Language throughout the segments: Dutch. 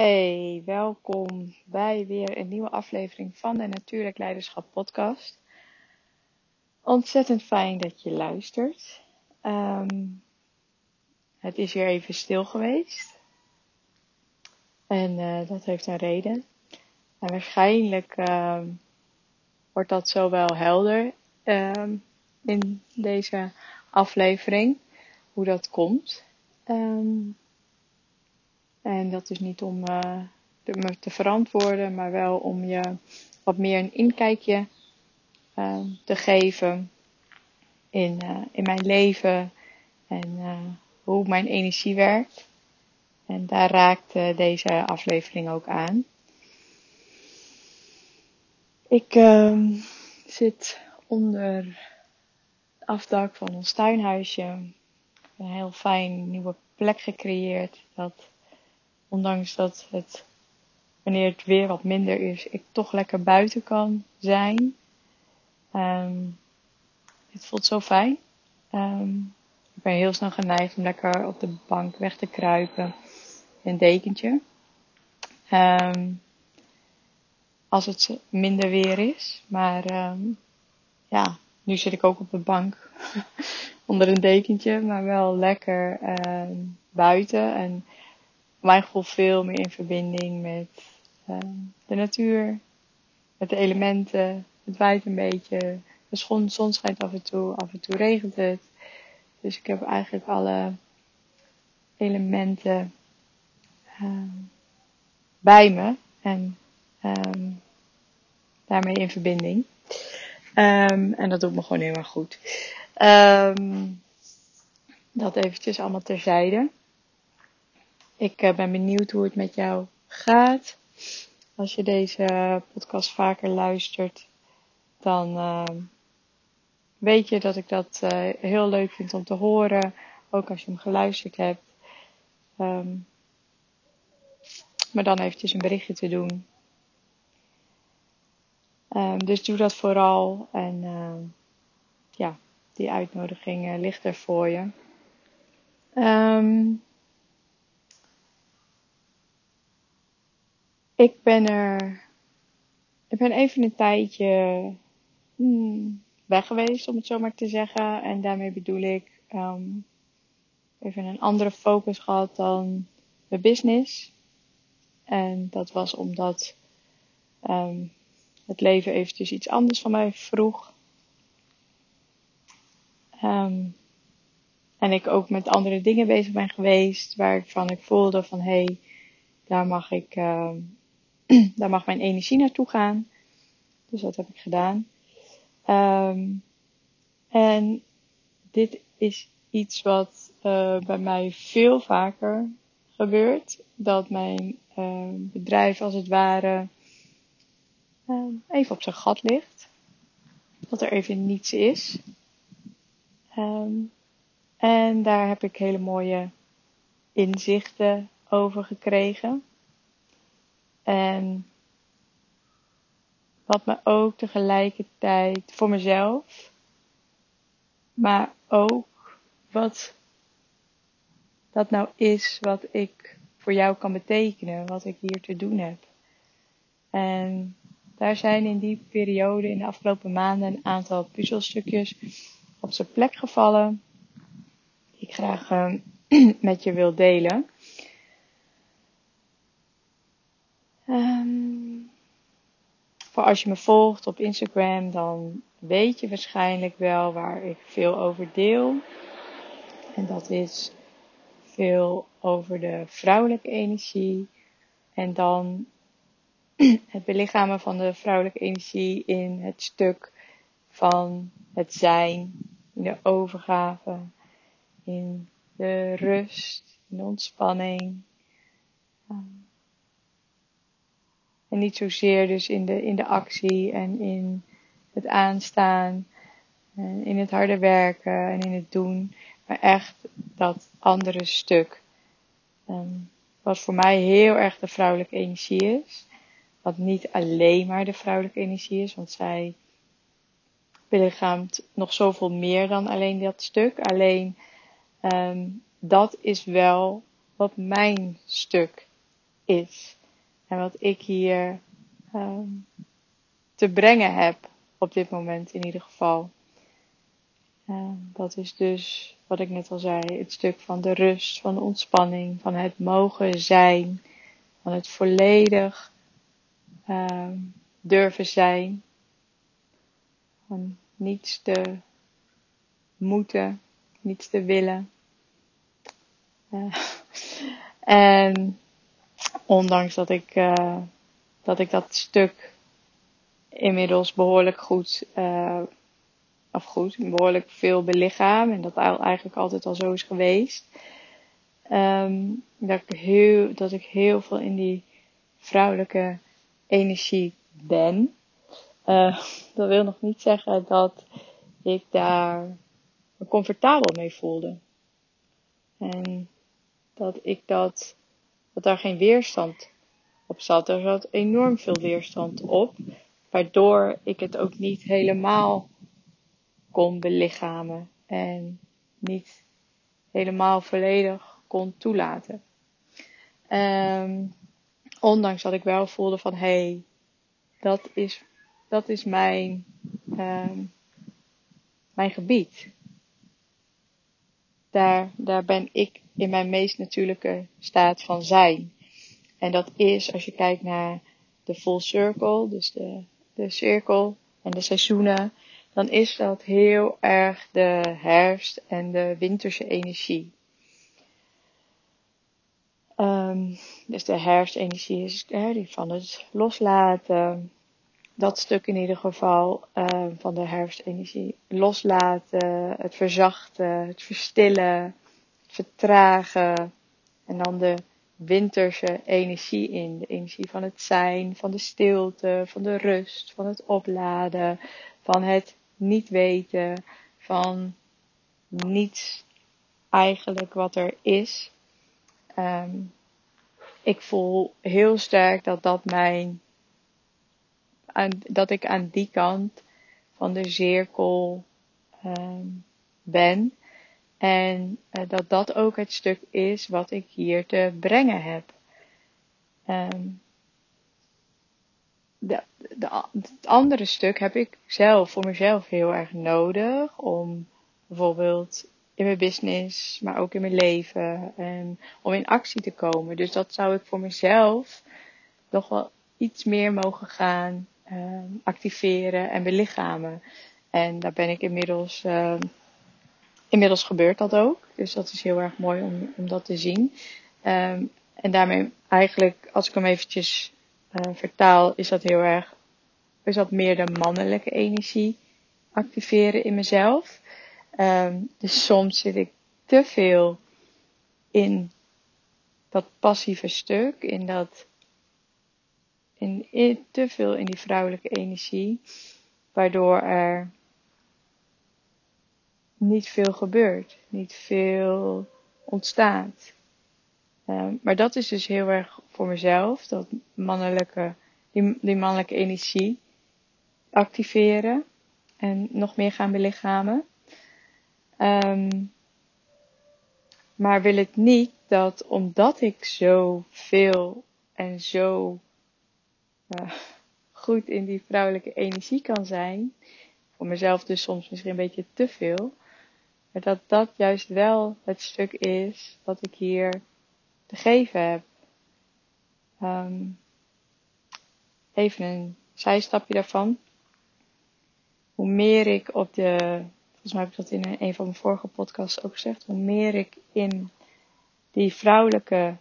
Hey, welkom bij weer een nieuwe aflevering van de Natuurlijk Leiderschap Podcast. Ontzettend fijn dat je luistert. Ehm, het is weer even stil geweest. En uh, dat heeft een reden. En waarschijnlijk uh, wordt dat zo wel helder uh, in deze aflevering, hoe dat komt. Um, en dat is niet om uh, me te verantwoorden, maar wel om je wat meer een inkijkje uh, te geven in, uh, in mijn leven en hoe mijn energie werkt. En daar raakt deze aflevering ook aan. Ik ehm, zit onder het afdak van ons tuinhuisje. Een heel fijn nieuwe plek gecreëerd. Dat ondanks dat het, wanneer het weer wat minder is, ik toch lekker buiten kan zijn. Um, het voelt zo fijn. Um, ik ben heel snel geneigd om lekker op de bank weg te kruipen. Een dekentje. Um, als het minder weer is. Maar ja, nu zit ik ook op de bank onder een dekentje, maar wel lekker buiten. En mijn gevoel veel meer in verbinding met uh, de natuur, met de elementen. Het waait een beetje, de zon, schijnt af en toe, af en toe regent het. Dus ik heb eigenlijk alle elementen uh, bij me en um, daarmee in verbinding. Um, en dat doet me gewoon erg goed. Um, dat eventjes allemaal terzijde. Ik uh, ben benieuwd hoe het met jou gaat. Als je deze podcast vaker luistert, dan uh, weet je dat ik dat uh, heel leuk vind om te horen. Ook als je hem geluisterd hebt. Um, maar dan eventjes een berichtje te doen. Um, dus doe dat vooral. En ja, die uitnodiging ligt er voor je. Um, Ik ben er. Ik ben even een tijdje hmm, weg geweest, om het zo maar te zeggen. En daarmee bedoel ik um, even een andere focus gehad dan mijn business. En dat was omdat um, het leven eventjes iets anders van mij vroeg. Um, en ik ook met andere dingen bezig ben geweest, waarvan ik voelde van hé, hey, daar mag ik daar mag mijn energie naartoe gaan. Dus dat heb ik gedaan. Um, en dit is iets wat uh, bij mij veel vaker gebeurt. Dat mijn uh, bedrijf als het ware uh, even op zijn gat ligt. Dat er even niets is. En daar heb ik hele mooie inzichten over gekregen. En wat me ook tegelijkertijd voor mezelf, maar ook wat dat nou is wat ik voor jou kan betekenen, wat ik hier te doen heb. En daar zijn in die periode, in de afgelopen maanden, een aantal puzzelstukjes op zijn plek gevallen. Die ik graag uh, met je wil delen. Um, voor als je me volgt op Instagram, dan weet je waarschijnlijk wel waar ik veel over deel. En dat is veel over de vrouwelijke energie. En dan het belichamen van de vrouwelijke energie in het stuk van het zijn, in de overgave, in de rust, in de ontspanning. Um, en niet zozeer dus in de, in de actie en in het aanstaan, en in het harde werken en in het doen, maar echt dat andere stuk. Um, wat voor mij heel erg de vrouwelijke energie is. Wat niet alleen maar de vrouwelijke energie is, want zij belichaamt nog zoveel meer dan alleen dat stuk. Alleen um, dat is wel wat mijn stuk is. En wat ik hier ehm, te brengen heb op dit moment in ieder geval. Uh, dat is dus wat ik net al zei, het stuk van de rust, van de ontspanning, van het mogen zijn, van het volledig uh, durven zijn, van niets te moeten, niets te willen. Uh, en ondanks dat ik, uh, dat ik dat stuk inmiddels behoorlijk goed, uh, of goed, behoorlijk veel belichaam en dat eigenlijk altijd al zo is geweest. Um, dat, ik heel, dat ik heel veel in die vrouwelijke energie ben. Uh, dat wil nog niet zeggen dat ik daar me comfortabel mee voelde. En dat ik dat, dat daar geen weerstand op zat. Er zat enorm veel weerstand op, waardoor ik het ook niet helemaal kon belichamen en niet helemaal volledig kon toelaten. Um, ondanks dat ik wel voelde van hé, hey, dat is, dat is mijn, um, mijn gebied. Daar, daar ben ik in mijn meest natuurlijke staat van zijn. En dat is, als je kijkt naar de full circle, dus de, de cirkel en de seizoenen, dan is dat heel erg de herfst en de winterse energie. Um, dus de herfstenergie is hè, die van het loslaten. Dat stuk in ieder geval uh, van de herfstenergie. Loslaten, het verzachten, het verstillen, vertragen. En dan de winterse energie in. De energie van het zijn, van de stilte, van de rust, van het opladen, van het niet weten, van niets eigenlijk wat er is. Um, ik voel heel sterk dat dat mijn, aan, dat ik aan die kant van de cirkel um, ben. En uh, dat dat ook het stuk is wat ik hier te brengen heb. Um, de, het andere stuk heb ik zelf voor mezelf heel erg nodig om bijvoorbeeld in mijn business, maar ook in mijn leven. En om in actie te komen. Dus dat zou ik voor mezelf nog wel iets meer mogen gaan uh, activeren en belichamen. En daar ben ik inmiddels, uh, inmiddels gebeurt dat ook. Dus dat is heel erg mooi om, om dat te zien. Um, en daarmee eigenlijk, als ik hem eventjes uh, vertaal, is dat heel erg, is dat meer de mannelijke energie activeren in mezelf. Um, dus soms zit ik te veel in dat passieve stuk, in dat, in, te veel in die vrouwelijke energie, waardoor er niet veel gebeurt, niet veel ontstaat. Um, maar dat is dus heel erg voor mezelf, dat mannelijke, die, die mannelijke energie activeren en nog meer gaan belichamen. Um, maar wil het niet dat omdat ik zo veel en zo uh, goed in die vrouwelijke energie kan zijn, voor mezelf dus soms misschien een beetje te veel, maar dat dat juist wel het stuk is wat ik hier te geven heb. Um, even een zijstapje daarvan. Hoe meer ik op de volgens mij heb ik dat in een van mijn vorige podcasts ook gezegd, hoe meer ik in die vrouwelijke,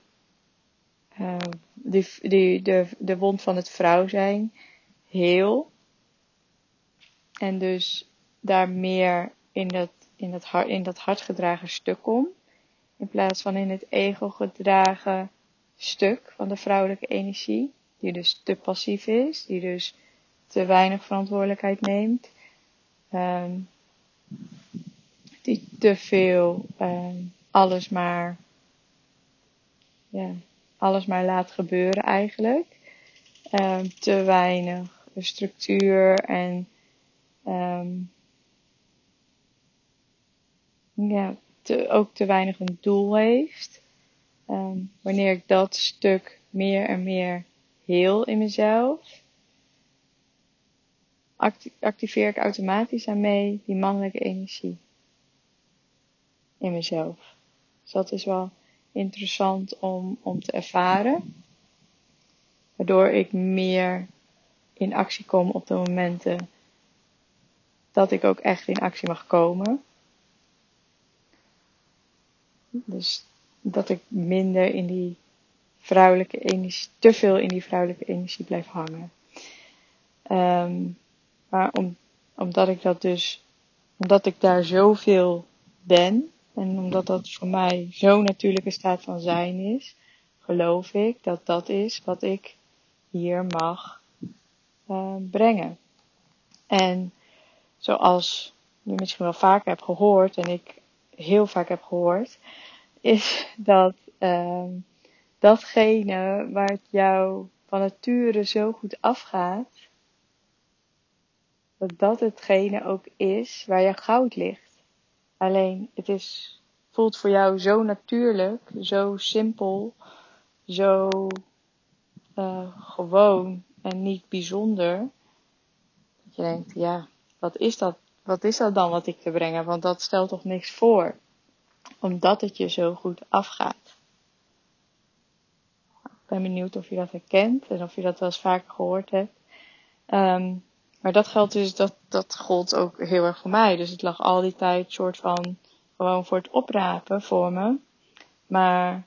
uh, die, die, de, de wond van het vrouw zijn, heel. En dus daar meer in dat, in dat, hart, in dat hart gedragen stuk kom. In plaats van in het ego gedragen stuk van de vrouwelijke energie. Die dus te passief is. Die dus te weinig verantwoordelijkheid neemt. Um, die te veel um, alles maar, ja, alles maar laat gebeuren eigenlijk. Um, te weinig structuur en um, ja, te, ook te weinig een doel heeft. wanneer ik dat stuk meer en meer heel in mezelf, activeer ik automatisch daarmee die mannelijke energie in mezelf. Dus dat is wel interessant om, om te ervaren. Waardoor ik meer in actie kom op de momenten dat ik ook echt in actie mag komen. Dus dat ik minder in die vrouwelijke energie, te veel in die vrouwelijke energie blijf hangen. Um, maar om, omdat ik dat dus, omdat ik daar zoveel ben en omdat dat voor mij zo'n natuurlijke staat van zijn is, geloof ik dat dat is wat ik hier mag uh, brengen. En zoals je misschien wel vaker hebt gehoord en ik heel vaak heb gehoord, is dat uh, datgene waar het jou van nature zo goed afgaat, dat dat hetgene ook is waar je goud ligt. Alleen het is, voelt voor jou zo natuurlijk, zo simpel, zo uh, gewoon en niet bijzonder. Dat je denkt, ja, wat is dat? Wat is dat dan wat ik te brengen? Want dat stelt toch niks voor. Omdat het je zo goed afgaat. Ik ben benieuwd of je dat herkent en of je dat wel eens vaker gehoord hebt. Um, maar dat geldt dus, dat, dat gold ook heel erg voor mij. Dus het lag al die tijd soort van gewoon voor het oprapen voor me. Maar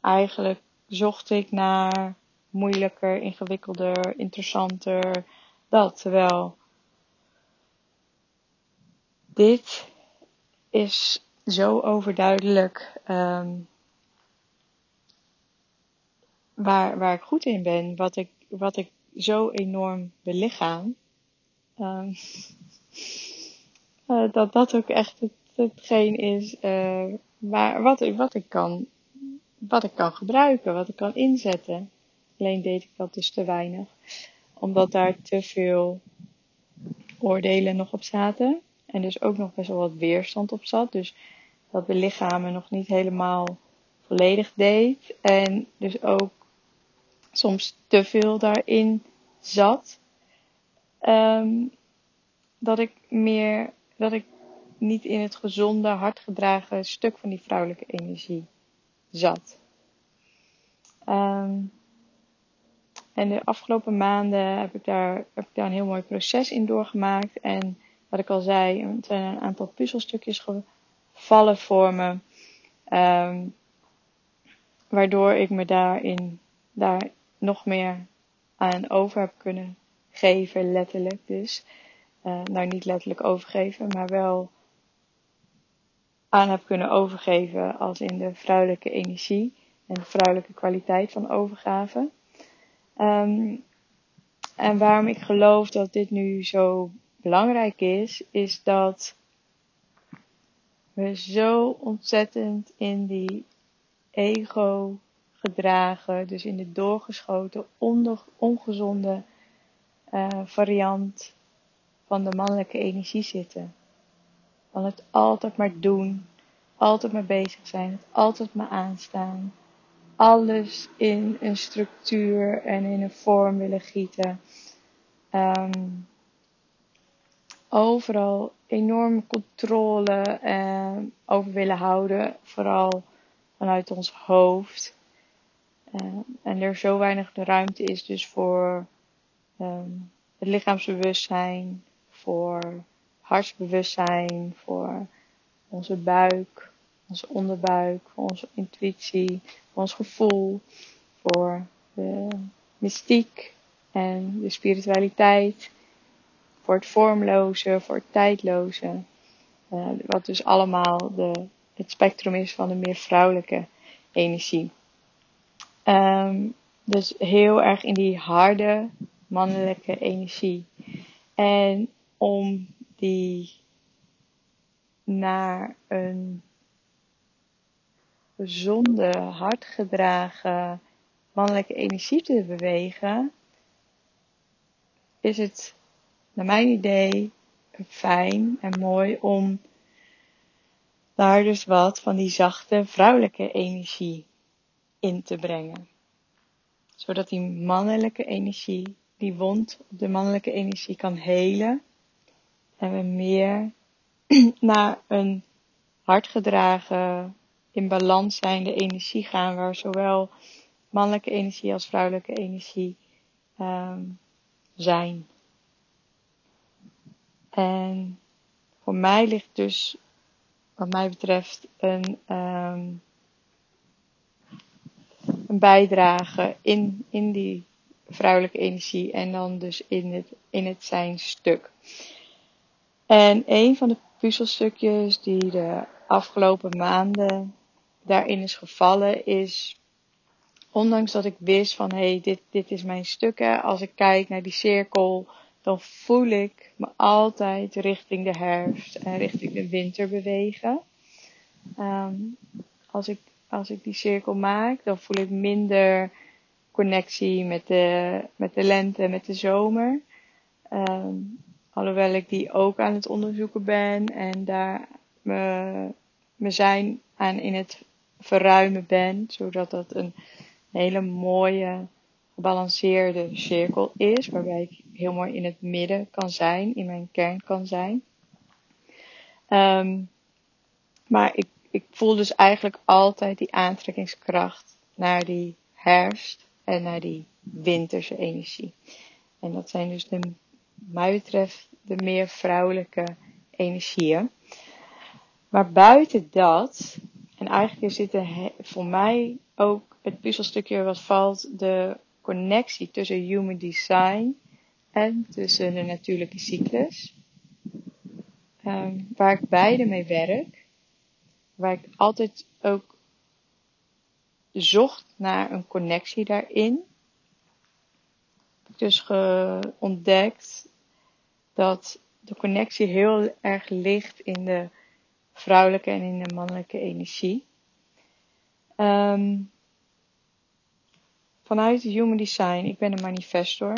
eigenlijk zocht ik naar moeilijker, ingewikkelder, interessanter, dat. Terwijl dit is zo overduidelijk um, waar, waar ik goed in ben, wat ik, wat ik zo enorm belichaam. Um, uh, dat dat ook echt het, hetgeen is uh, waar, wat, wat, ik kan, wat ik kan gebruiken, wat ik kan inzetten. Alleen deed ik dat dus te weinig. Omdat daar te veel oordelen nog op zaten. En dus ook nog best wel wat weerstand op zat. Dus dat de lichamen nog niet helemaal volledig deed. En dus ook soms te veel daarin zat. Um, dat ik meer, dat ik niet in het gezonde, hardgedragen stuk van die vrouwelijke energie zat. Um, en de afgelopen maanden heb ik, daar, heb ik daar een heel mooi proces in doorgemaakt. En wat ik al zei, er zijn een aantal puzzelstukjes gevallen voor me. Um, waardoor ik me daarin daar nog meer aan over heb kunnen geven, letterlijk dus. Uh, nou, niet letterlijk overgeven, maar wel aan heb kunnen overgeven als in de vrouwelijke energie en de vrouwelijke kwaliteit van overgave. Um, en waarom ik geloof dat dit nu zo belangrijk is, is dat we zo ontzettend in die ego gedragen, dus in de doorgeschoten, ongezonde uh, variant van de mannelijke energie zitten. Van het altijd maar doen, altijd maar bezig zijn, het altijd maar aanstaan. Alles in een structuur en in een vorm willen gieten. Um, overal enorme controle uh, over willen houden, vooral vanuit ons hoofd. Uh, en er zo weinig ruimte is dus voor um, het lichaamsbewustzijn, voor hartsbewustzijn, voor onze buik, onze onderbuik, voor onze intuïtie, voor ons gevoel, voor de mystiek en de spiritualiteit, voor het vormloze, voor het tijdloze. Uh, wat dus allemaal de, het spectrum is van de meer vrouwelijke energie. Um, dus heel erg in die harde mannelijke energie. En om die naar een gezonde, hardgedragen mannelijke energie te bewegen, is het naar mijn idee fijn en mooi om daar dus wat van die zachte vrouwelijke energie in te brengen. zodat die mannelijke energie, die wond op de mannelijke energie kan helen. En we meer naar een hardgedragen, in balans zijnde energie gaan, waar zowel mannelijke energie als vrouwelijke energie um, zijn. En voor mij ligt dus, wat mij betreft, een, um, een bijdrage in, in die vrouwelijke energie en dan dus in het, in het zijn stuk. En een van de puzzelstukjes die de afgelopen maanden daarin is gevallen is, ondanks dat ik wist van hé, hey, dit, dit is mijn stuk, als ik kijk naar die cirkel, dan voel ik me altijd richting de herfst en richting de winter bewegen. Um, als, ik, als ik die cirkel maak, dan voel ik minder connectie met de, met de lente, met de zomer. Um, alhoewel ik die ook aan het onderzoeken ben en daar me, me zijn aan in het verruimen ben, zodat dat een hele mooie, gebalanceerde cirkel is, waarbij ik heel mooi in het midden kan zijn, in mijn kern kan zijn. Um, maar ik, ik voel dus eigenlijk altijd die aantrekkingskracht naar die herfst en naar die winterse energie. En dat zijn dus de, mij betreft de meer vrouwelijke energieën. Maar buiten dat, en eigenlijk is dit voor mij ook het puzzelstukje wat valt, de connectie tussen human design en tussen de natuurlijke cyclus. Um, waar ik beide mee werk. Waar ik altijd ook zocht naar een connectie daarin. Heb ik dus ontdekt dat de connectie heel erg ligt in de vrouwelijke en in de mannelijke energie. Um, vanuit Human Design, ik ben een manifestor.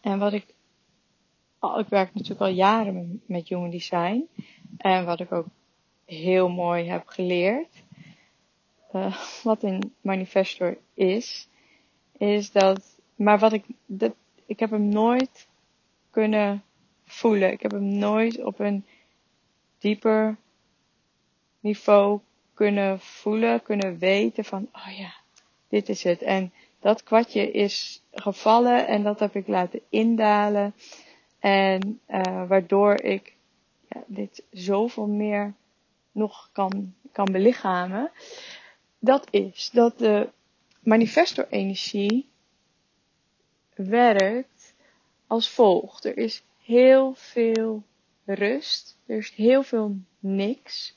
En wat ik, ik werk natuurlijk al jaren met Human Design. En wat ik ook heel mooi heb geleerd, uh, wat een manifestor is, is dat, maar wat ik, dat, ik heb hem nooit kunnen voelen. Ik heb hem nooit op een dieper niveau kunnen voelen, kunnen weten van, oh ja, dit is het. En dat kwartje is gevallen en dat heb ik laten indalen. En uh, waardoor ik ja, dit zoveel meer nog kan, kan belichamen. Dat is dat de manifestor-energie werkt als volgt. Er is heel veel rust. Er is heel veel niks.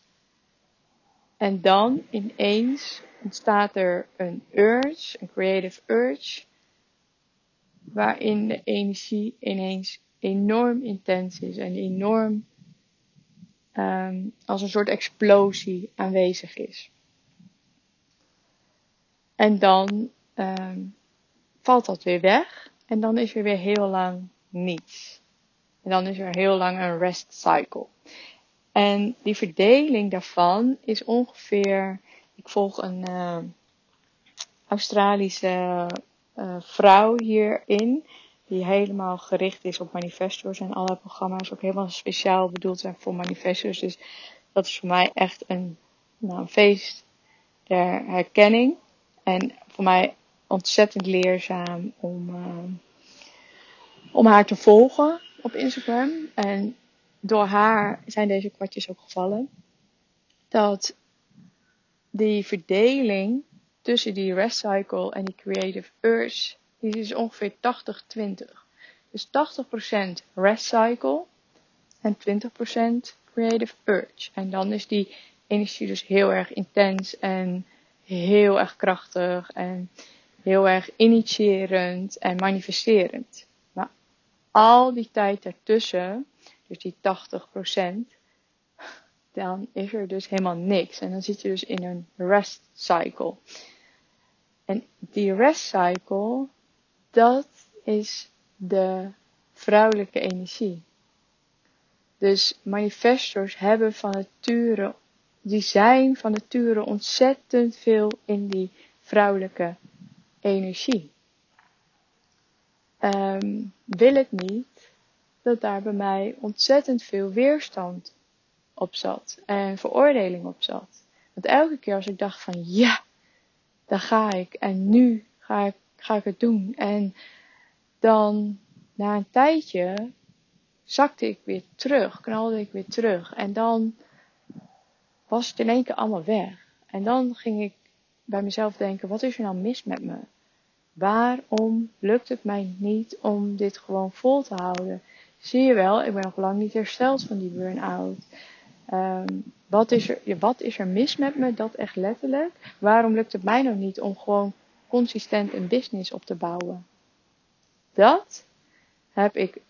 En dan ineens ontstaat er een urge, een creative urge, waarin de energie ineens enorm intens is en enorm um, als een soort explosie aanwezig is. En dan um, valt dat weer weg en dan is er weer heel lang niets. En dan is er heel lang een rest cycle. En die verdeling daarvan is ongeveer. Ik volg een uh, Australische uh, vrouw hierin. Die helemaal gericht is op manifestors. En alle programma's ook helemaal speciaal bedoeld zijn voor manifestors. Dus dat is voor mij echt een, nou, een feest der herkenning. En voor mij ontzettend leerzaam om, uh, om haar te volgen op Instagram. En door haar zijn deze kwartjes ook gevallen. Dat die verdeling tussen die rest cycle en die creative urge, die is ongeveer 80-20. Dus 80% rest cycle en 20% creative urge. En dan is die energie dus heel erg intens en heel erg krachtig en heel erg initiërend en manifesterend. Maar al die tijd ertussen dus die 80%, dan is er dus helemaal niks. En dan zit je dus in een rest cycle. En die rest cycle, dat is de vrouwelijke energie. Dus manifestors hebben van nature, die zijn van nature ontzettend veel in die vrouwelijke energie. Um, wil het niet dat daar bij mij ontzettend veel weerstand op zat en veroordeling op zat. Want elke keer als ik dacht van ja, daar ga ik en nu ga ik, ga ik het doen. En dan na een tijdje zakte ik weer terug, knalde ik weer terug. En dan was het in één keer allemaal weg. En dan ging ik bij mezelf denken, wat is er nou mis met me? Waarom lukt het mij niet om dit gewoon vol te houden? Zie je wel, ik ben nog lang niet hersteld van die burn-out. Um, wat, is er, wat is er mis met me? Dat echt letterlijk. Waarom lukt het mij nog niet om gewoon consistent een business op te bouwen? Dat heb ik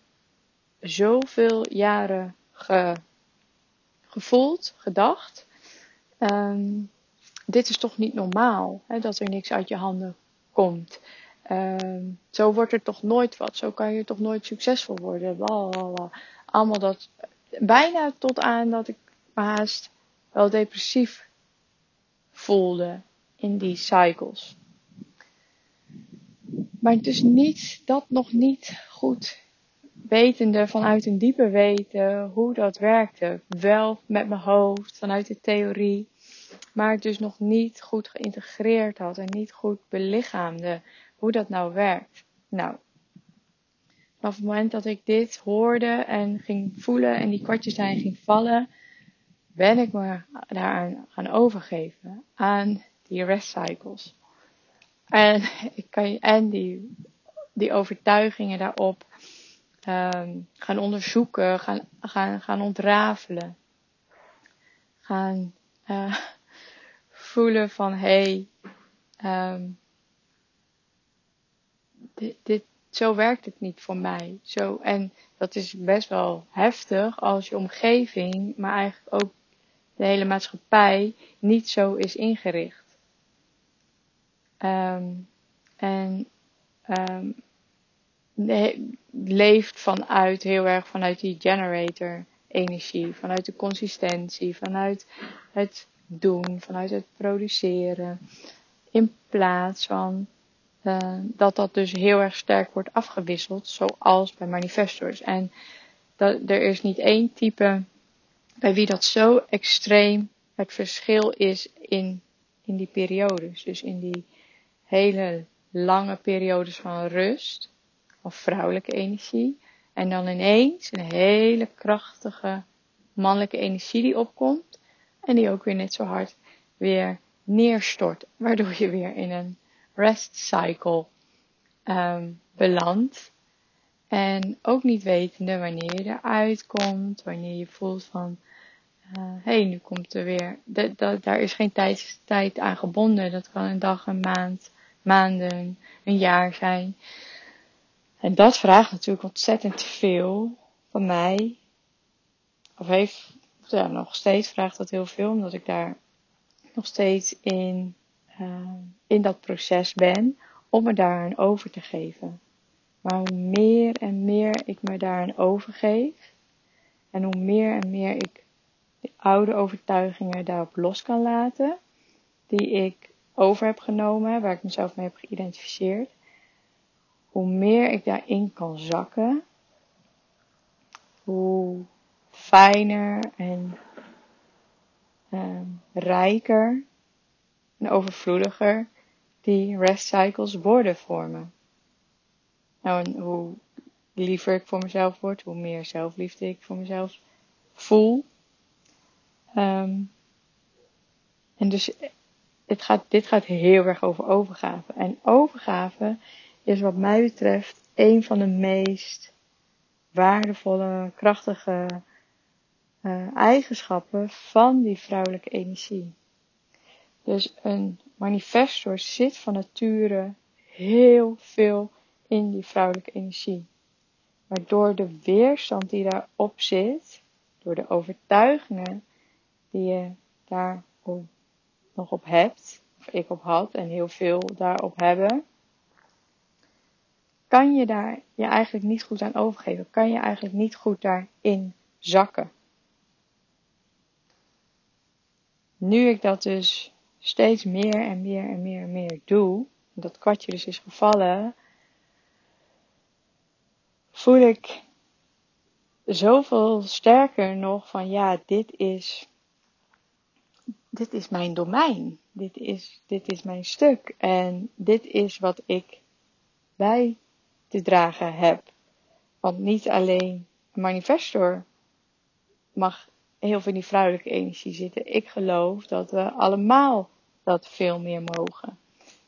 zoveel jaren ge, gevoeld, gedacht. Um, dit is toch niet normaal, hè, dat er niks uit je handen komt. Um, zo wordt er toch nooit wat, zo kan je toch nooit succesvol worden. Blablabla. Allemaal dat, bijna tot aan dat ik haast wel depressief voelde in die cycles. Maar is niet, dat nog niet goed wetende vanuit een diepe weten hoe dat werkte. Wel met mijn hoofd, vanuit de theorie. Maar het dus nog niet goed geïntegreerd had en niet goed belichaamde hoe dat nou werkt. Nou, vanaf het moment dat ik dit hoorde en ging voelen en die kwartjes zijn ging vallen, ben ik me daaraan gaan overgeven. Aan die rest cycles. En, ik kan, en die, die overtuigingen daarop um, gaan onderzoeken, gaan, gaan, gaan ontrafelen. Gaan uh, voelen van hé, hey, um, dit, dit, zo werkt het niet voor mij. Zo, en dat is best wel heftig als je omgeving, maar eigenlijk ook de hele maatschappij niet zo is ingericht. Um, en um, leeft vanuit heel erg vanuit die generator energie, vanuit de consistentie, vanuit het doen, vanuit het produceren, in plaats van uh, dat dat dus heel erg sterk wordt afgewisseld, zoals bij manifestors. En dat, er is niet één type bij wie dat zo extreem het verschil is in, in die periodes. Dus in die hele lange periodes van rust, of vrouwelijke energie. En dan ineens een hele krachtige mannelijke energie die opkomt. En die ook weer net zo hard weer neerstort. Waardoor je weer in een rest cycle um, belandt. En ook niet wetende wanneer je eruit komt. Wanneer je voelt van hé, uh, hey, nu komt er weer. daar is geen tijd, tijd aan gebonden. Dat kan een dag, een maand, maanden, een jaar zijn. En dat vraagt natuurlijk ontzettend veel van mij. Of heeft, ja, nog steeds vraagt dat heel veel, omdat ik daar nog steeds in, uh, in dat proces ben om me daaraan over te geven. Maar hoe meer en meer ik me daaraan overgeef, en hoe meer en meer ik de oude overtuigingen daarop los kan laten, die ik over heb genomen, waar ik mezelf mee heb geïdentificeerd, hoe meer ik daarin kan zakken, hoe fijner en um, rijker en overvloediger die rest cycles worden voor me. Nou, en hoe liever ik voor mezelf word, hoe meer zelfliefde ik voor mezelf voel. Um, en dus het gaat, dit gaat heel erg over overgave. En overgave is wat mij betreft een van de meest waardevolle, krachtige uh, eigenschappen van die vrouwelijke energie. Dus een manifestor zit van nature heel veel in die vrouwelijke energie. Maar door de weerstand die daarop zit, door de overtuigingen die je daar nog op hebt, of ik op had en heel veel daarop hebben, kan je daar je eigenlijk niet goed aan overgeven. Kan je eigenlijk niet goed daarin zakken. Nu ik dat dus steeds meer en meer en meer en meer doe, dat kwartje dus is gevallen, voel ik zoveel sterker nog van ja, dit is, dit is mijn domein. Dit is, dit is mijn stuk. En dit is wat ik bij te dragen heb. Want niet alleen een manifestor mag heel veel in die vrouwelijke energie zitten. Ik geloof dat we allemaal dat veel meer mogen.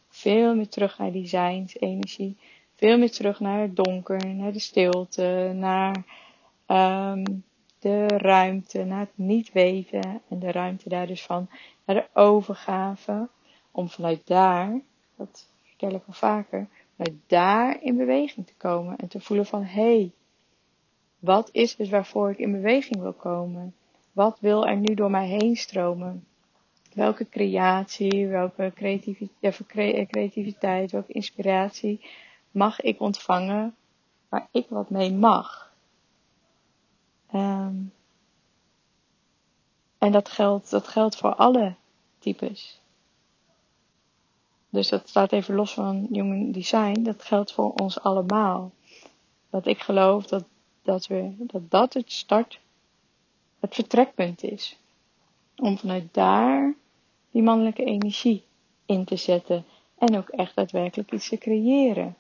Veel meer terug naar die zijnsenergie. Veel meer terug naar het donker, naar de stilte, naar um, de ruimte, naar het niet weten. En de ruimte daar dus van naar de overgave. Om vanuit daar, dat vertel ik al vaker, vanuit daar in beweging te komen. En te voelen van, hé, hey, wat is het waarvoor ik in beweging wil komen? Wat wil er nu door mij heen stromen? Welke creatie, welke creativiteit, creativiteit welke inspiratie mag ik ontvangen waar ik wat mee mag? Um, en dat geldt, dat geldt voor alle types. Dus dat staat even los van human design. Dat geldt voor ons allemaal. Dat ik geloof dat, dat, we, dat dat het start, het vertrekpunt is. Om vanuit daar die mannelijke energie in te zetten. En ook echt daadwerkelijk iets te creëren.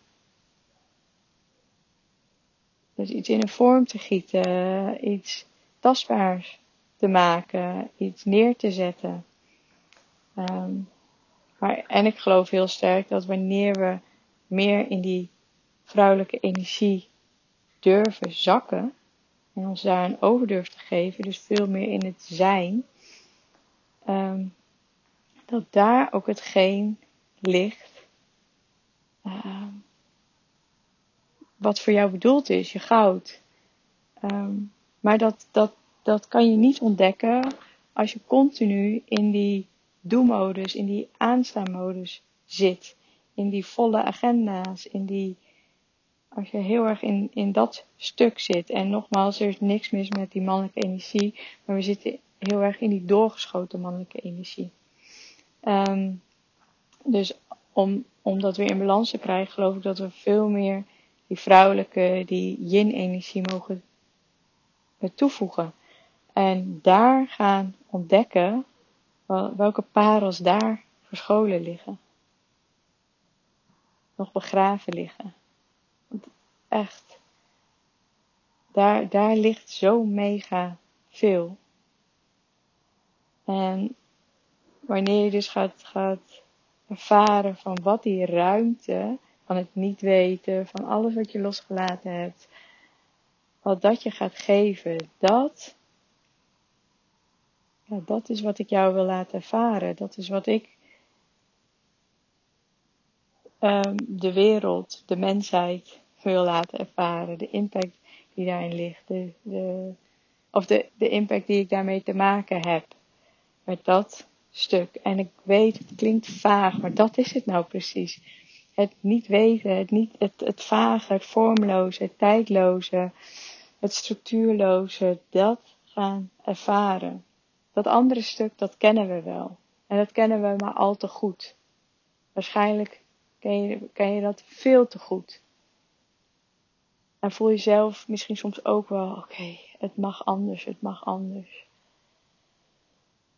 Dus iets in een vorm te gieten, iets tastbaars te maken, iets neer te zetten. Um, maar, en ik geloof heel sterk dat wanneer we meer in die vrouwelijke energie durven zakken en ons daar een over te geven, dus veel meer in het zijn, um, dat daar ook hetgeen ligt um, wat voor jou bedoeld is, je goud. Um, maar dat, dat, dat kan je niet ontdekken als je continu in die do-modus, in die aanstaanmodus zit. In die volle agenda's, in die, als je heel erg in, in dat stuk zit. En nogmaals, er is niks mis met die mannelijke energie, maar we zitten heel erg in die doorgeschoten mannelijke energie. Um, dus om, om dat weer in balans te krijgen, geloof ik dat we veel meer die vrouwelijke, die yin-energie mogen toevoegen. En daar gaan ontdekken welke parels daar verscholen liggen. Nog begraven liggen. Echt, daar, daar ligt zo mega veel. En wanneer je dus gaat, gaat ervaren van wat die ruimte, van het niet weten, van alles wat je losgelaten hebt, wat dat je gaat geven, dat dat is wat ik jou wil laten ervaren. Dat is wat ik um, de wereld, de mensheid wil laten ervaren. De impact die daarin ligt. De, of de, de impact die ik daarmee te maken heb. Met dat stuk. En ik weet, het klinkt vaag, maar dat is het nou precies. Het niet weten, het, niet, het, het vage, het vormloze, het tijdloze, het structuurloze, dat gaan ervaren. Dat andere stuk, dat kennen we wel. En dat kennen we maar al te goed. Waarschijnlijk ken je, ken je dat veel te goed. En voel je zelf misschien soms ook wel, oké, het mag anders, het mag anders.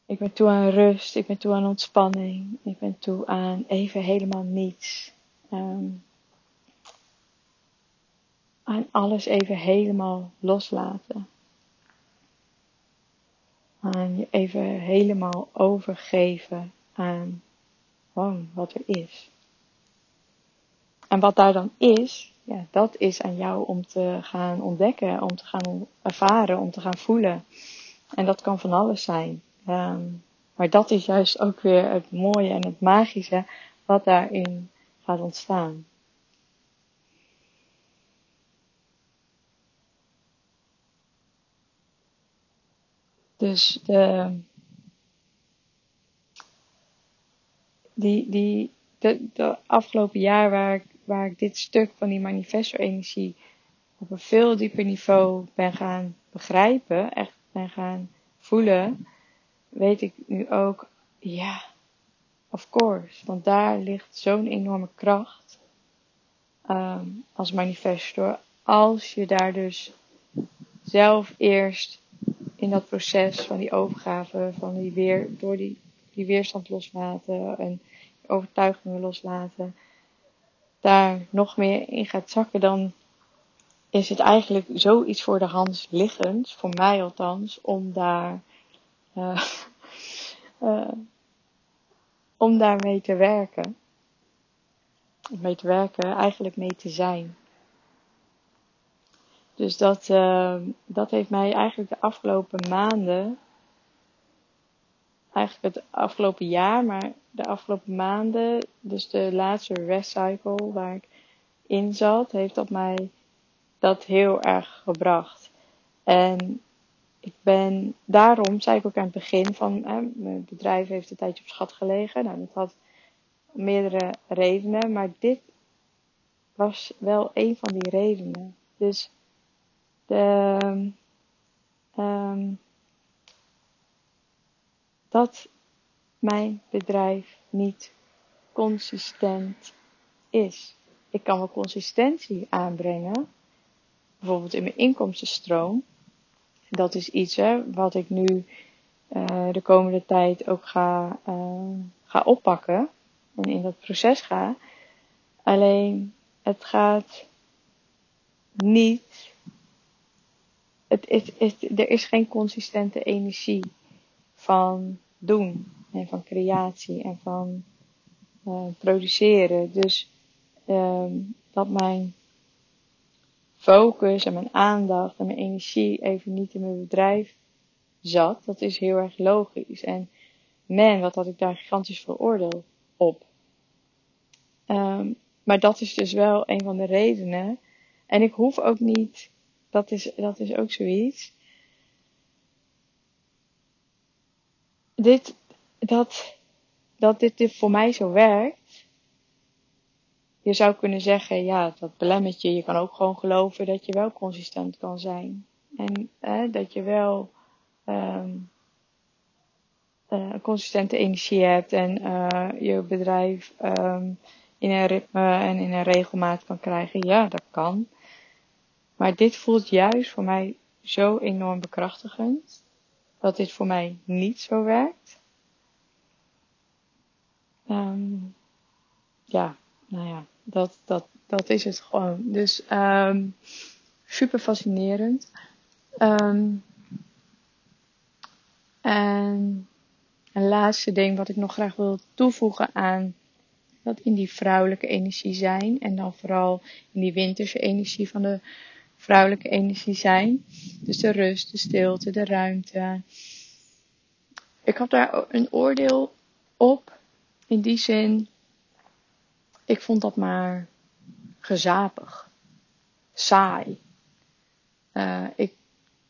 Ik ben toe aan rust, ik ben toe aan ontspanning, ik ben toe aan even helemaal niets. Um, aan alles even helemaal loslaten aan je even helemaal overgeven aan wat er is. En wat daar dan is, ja, dat is aan jou om te gaan ontdekken, om te gaan ervaren, om te gaan voelen. En dat kan van alles zijn. Um, maar dat is juist ook weer het mooie en het magische wat daarin gaat ontstaan. Dus de, die, die, de, de afgelopen jaar waar ik, waar ik dit stuk van die manifesto-energie op een veel dieper niveau ben gaan begrijpen, echt ben gaan voelen, weet ik nu ook, ja, of course. Want daar ligt zo'n enorme kracht ehm, als manifestor. Als je daar dus zelf eerst in dat proces van die overgave, van die weer, door die, die weerstand loslaten en overtuigingen loslaten, daar nog meer in gaat zakken, dan is het eigenlijk zoiets voor de hand liggend, voor mij althans, om daar, uh, uh, om daarmee te werken. Mee te werken, eigenlijk mee te zijn. Dus dat, uh, dat heeft mij eigenlijk de afgelopen maanden, eigenlijk het afgelopen jaar, maar de afgelopen maanden, dus de laatste rest cycle waar ik in zat, heeft dat mij dat heel erg gebracht. En ik ben daarom, zei ik ook aan het begin van, mijn bedrijf heeft een tijdje op schat gelegen. Nou, dat had meerdere redenen, maar dit was wel een van die redenen. Dus de, um, dat mijn bedrijf niet consistent is. Ik kan wel consistentie aanbrengen, bijvoorbeeld in mijn inkomstenstroom. Dat is iets hè, wat ik nu uh, de komende tijd ook ga, uh, ga oppakken en in dat proces ga. Alleen het gaat niet. Het, er is geen consistente energie van doen en van creatie en van uh, produceren. Dus um, dat mijn focus en mijn aandacht en mijn energie even niet in mijn bedrijf zat, dat is heel erg logisch. En man, wat had ik daar gigantisch veel oordeel op. Um, maar dat is dus wel een van de redenen. En ik hoef ook niet, dat is, dat is ook zoiets. Dit, dat, dat dit voor mij zo werkt. Je zou kunnen zeggen, ja, dat belemmert je. Je kan ook gewoon geloven dat je wel consistent kan zijn. En dat je wel um, uh, consistente energie hebt en uh, je bedrijf um, in een ritme en in een regelmaat kan krijgen. Ja, dat kan. Maar dit voelt juist voor mij zo enorm bekrachtigend. Dat dit voor mij niet zo werkt. Um, ja, nou ja, dat, dat, dat is het gewoon. Dus um, super fascinerend. Um, en een laatste ding wat ik nog graag wil toevoegen aan dat in die vrouwelijke energie zijn. En dan vooral in die winterse energie van de vrouwelijke energie zijn. Dus de rust, de stilte, de ruimte. Ik had daar een oordeel op in die zin, ik vond dat maar gezapig, saai. Uh, ik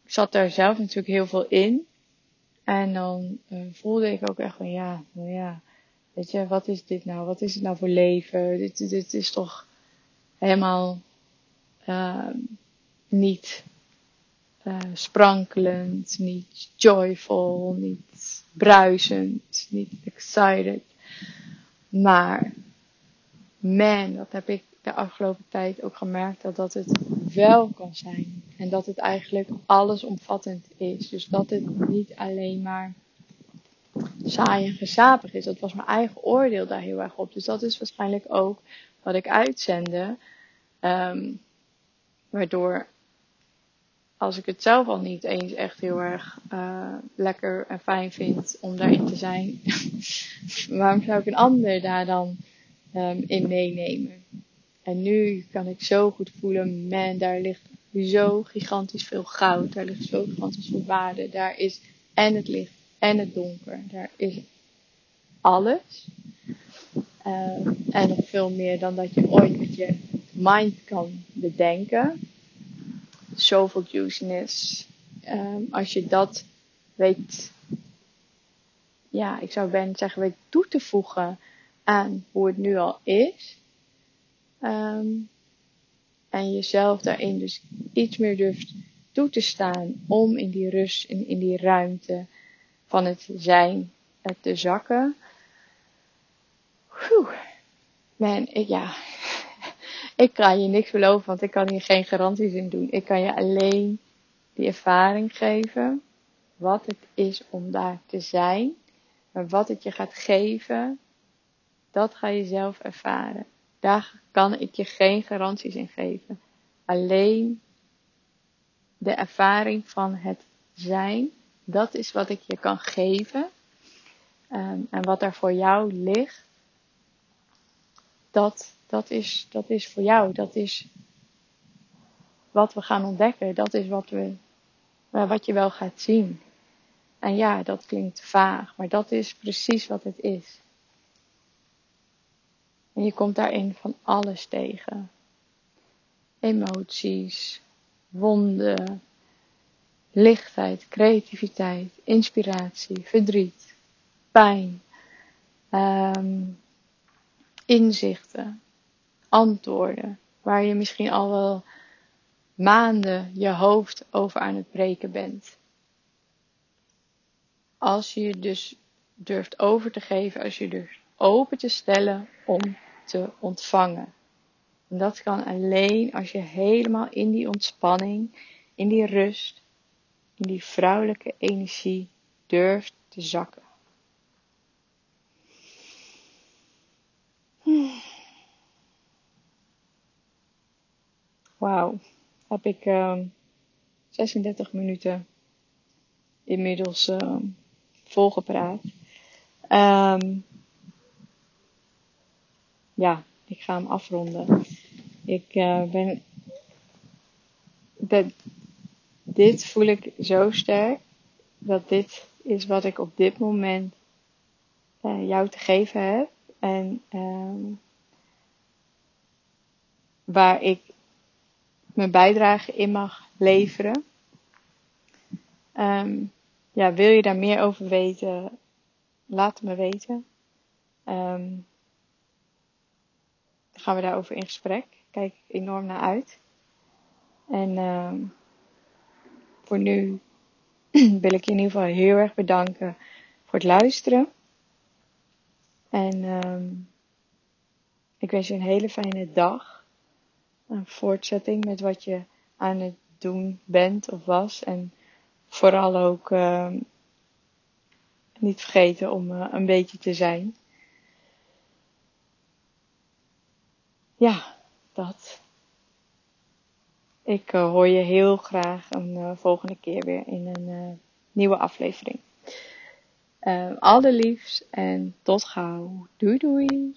zat daar zelf natuurlijk heel veel in. En dan uh, voelde ik ook echt van ja, nou ja, weet je, wat is dit nou? Wat is het nou voor leven? Dit, dit is toch helemaal uh, niet uh, sprankelend, niet joyful, niet bruisend, niet excited. Maar, man, dat heb ik de afgelopen tijd ook gemerkt dat dat het wel kan zijn. En dat het eigenlijk allesomvattend is. Dus dat het niet alleen maar saai en gezapig is. Dat was mijn eigen oordeel daar heel erg op. Dus dat is waarschijnlijk ook wat ik uitzende. Um, waardoor als ik het zelf al niet eens echt heel erg uh, lekker en fijn vind om daarin te zijn, waarom zou ik een ander daar dan um, in meenemen? En nu kan ik zo goed voelen, man, daar ligt zo gigantisch veel goud, daar ligt zo gigantisch veel waarde, daar is en het licht en het donker, daar is alles. Um, en nog veel meer dan dat je ooit met je mind kan bedenken zoveel juiciness. Um, als je dat weet, ja, ik zou bijna zeggen, weet toe te voegen aan hoe het nu al is. Um, en jezelf daarin dus iets meer durft toe te staan om in die rust en in die ruimte van het zijn te zakken. Man, ik, ja, ik kan je niks beloven, want ik kan hier geen garanties in doen. Ik kan je alleen die ervaring geven, wat het is om daar te zijn. Maar wat het je gaat geven, dat ga je zelf ervaren. Daar kan ik je geen garanties in geven. Alleen de ervaring van het zijn, dat is wat ik je kan geven. Ehm, en wat er voor jou ligt, dat, dat, is, dat is voor jou. Dat is wat we gaan ontdekken. Dat is wat, we, wat je wel gaat zien. En ja, dat klinkt vaag, maar dat is precies wat het is. En je komt daarin van alles tegen. Emoties, wonden, lichtheid, creativiteit, inspiratie, verdriet, pijn, um, inzichten, antwoorden, waar je misschien al wel maanden je hoofd over aan het breken bent. Als je je dus durft over te geven, als je durft open te stellen om te ontvangen. En dat kan alleen als je helemaal in die ontspanning, in die rust, in die vrouwelijke energie durft te zakken. Wauw, heb ik uh, ehm, 36 minuten inmiddels uh, volgepraat. Um, ja, ik ga hem afronden. Ik uh, ben. Dit voel ik zo sterk. Dat dit is wat ik op dit moment uh, jou te geven heb. En um, waar ik mijn bijdrage in mag leveren. Um, ja, wil je daar meer over weten? Laat me weten. Dan gaan we daarover in gesprek. Kijk ik enorm naar uit. En um, voor nu wil ik je in ieder geval heel erg bedanken voor het luisteren. En um, ik wens je een hele fijne dag. Een voortzetting met wat je aan het doen bent of was. En vooral ook uh, niet vergeten om uh, een beetje te zijn. Ja, dat. Ik uh, hoor je heel graag een uh, volgende keer weer in een uh, nieuwe aflevering. allerliefst en tot gauw. Doei doei.